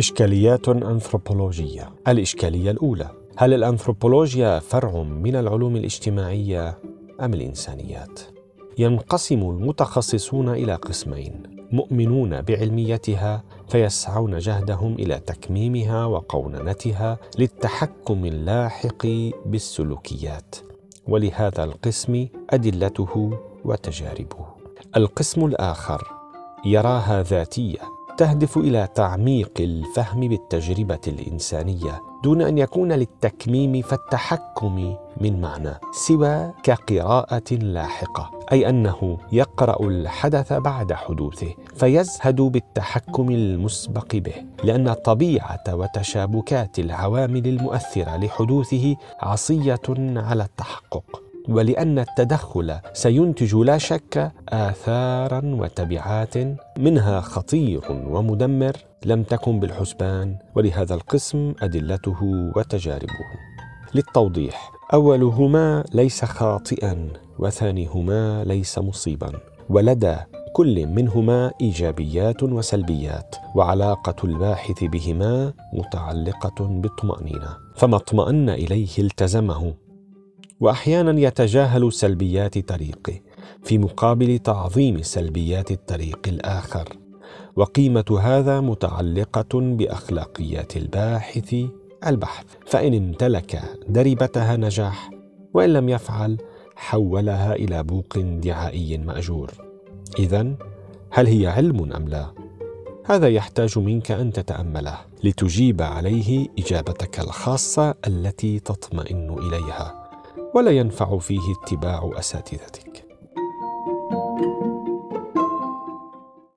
إشكاليات أنثروبولوجية. الإشكالية الأولى هل الأنثروبولوجيا فرع من العلوم الاجتماعية أم الإنسانيات؟ ينقسم المتخصصون إلى قسمين مؤمنون بعلميتها فيسعون جهدهم إلى تكميمها وقوننتها للتحكم اللاحق بالسلوكيات. ولهذا القسم أدلته وتجاربه. القسم الآخر يراها ذاتية تهدف إلى تعميق الفهم بالتجربة الإنسانية دون أن يكون للتكميم فالتحكم من معنى سوى كقراءة لاحقة أي أنه يقرأ الحدث بعد حدوثه فيزهد بالتحكم المسبق به لأن طبيعه وتشابكات العوامل المؤثرة لحدوثه عصية على التحقق. ولأن التدخل سينتج لا شك اثارا وتبعات منها خطير ومدمر لم تكن بالحسبان ولهذا القسم أدلته وتجاربه. للتوضيح أولهما ليس خاطئا وثانيهما ليس مصيبا ولدى كل منهما إيجابيات وسلبيات وعلاقة الباحث بهما متعلقة بالطمانينه فما اطمأن إليه التزمه. وأحيانا يتجاهل سلبيات طريقه في مقابل تعظيم سلبيات الطريق الآخر. وقيمة هذا متعلقة بأخلاقيات الباحث البحث. فإن امتلك دربتها نجاح وإن لم يفعل حولها إلى بوق دعائي مأجور. اذا هل هي علم أم لا؟ هذا يحتاج منك أن تتأمله لتجيب عليه إجابتك الخاصة التي تطمئن إليها. ولا ينفع فيه اتباع أساتذتك.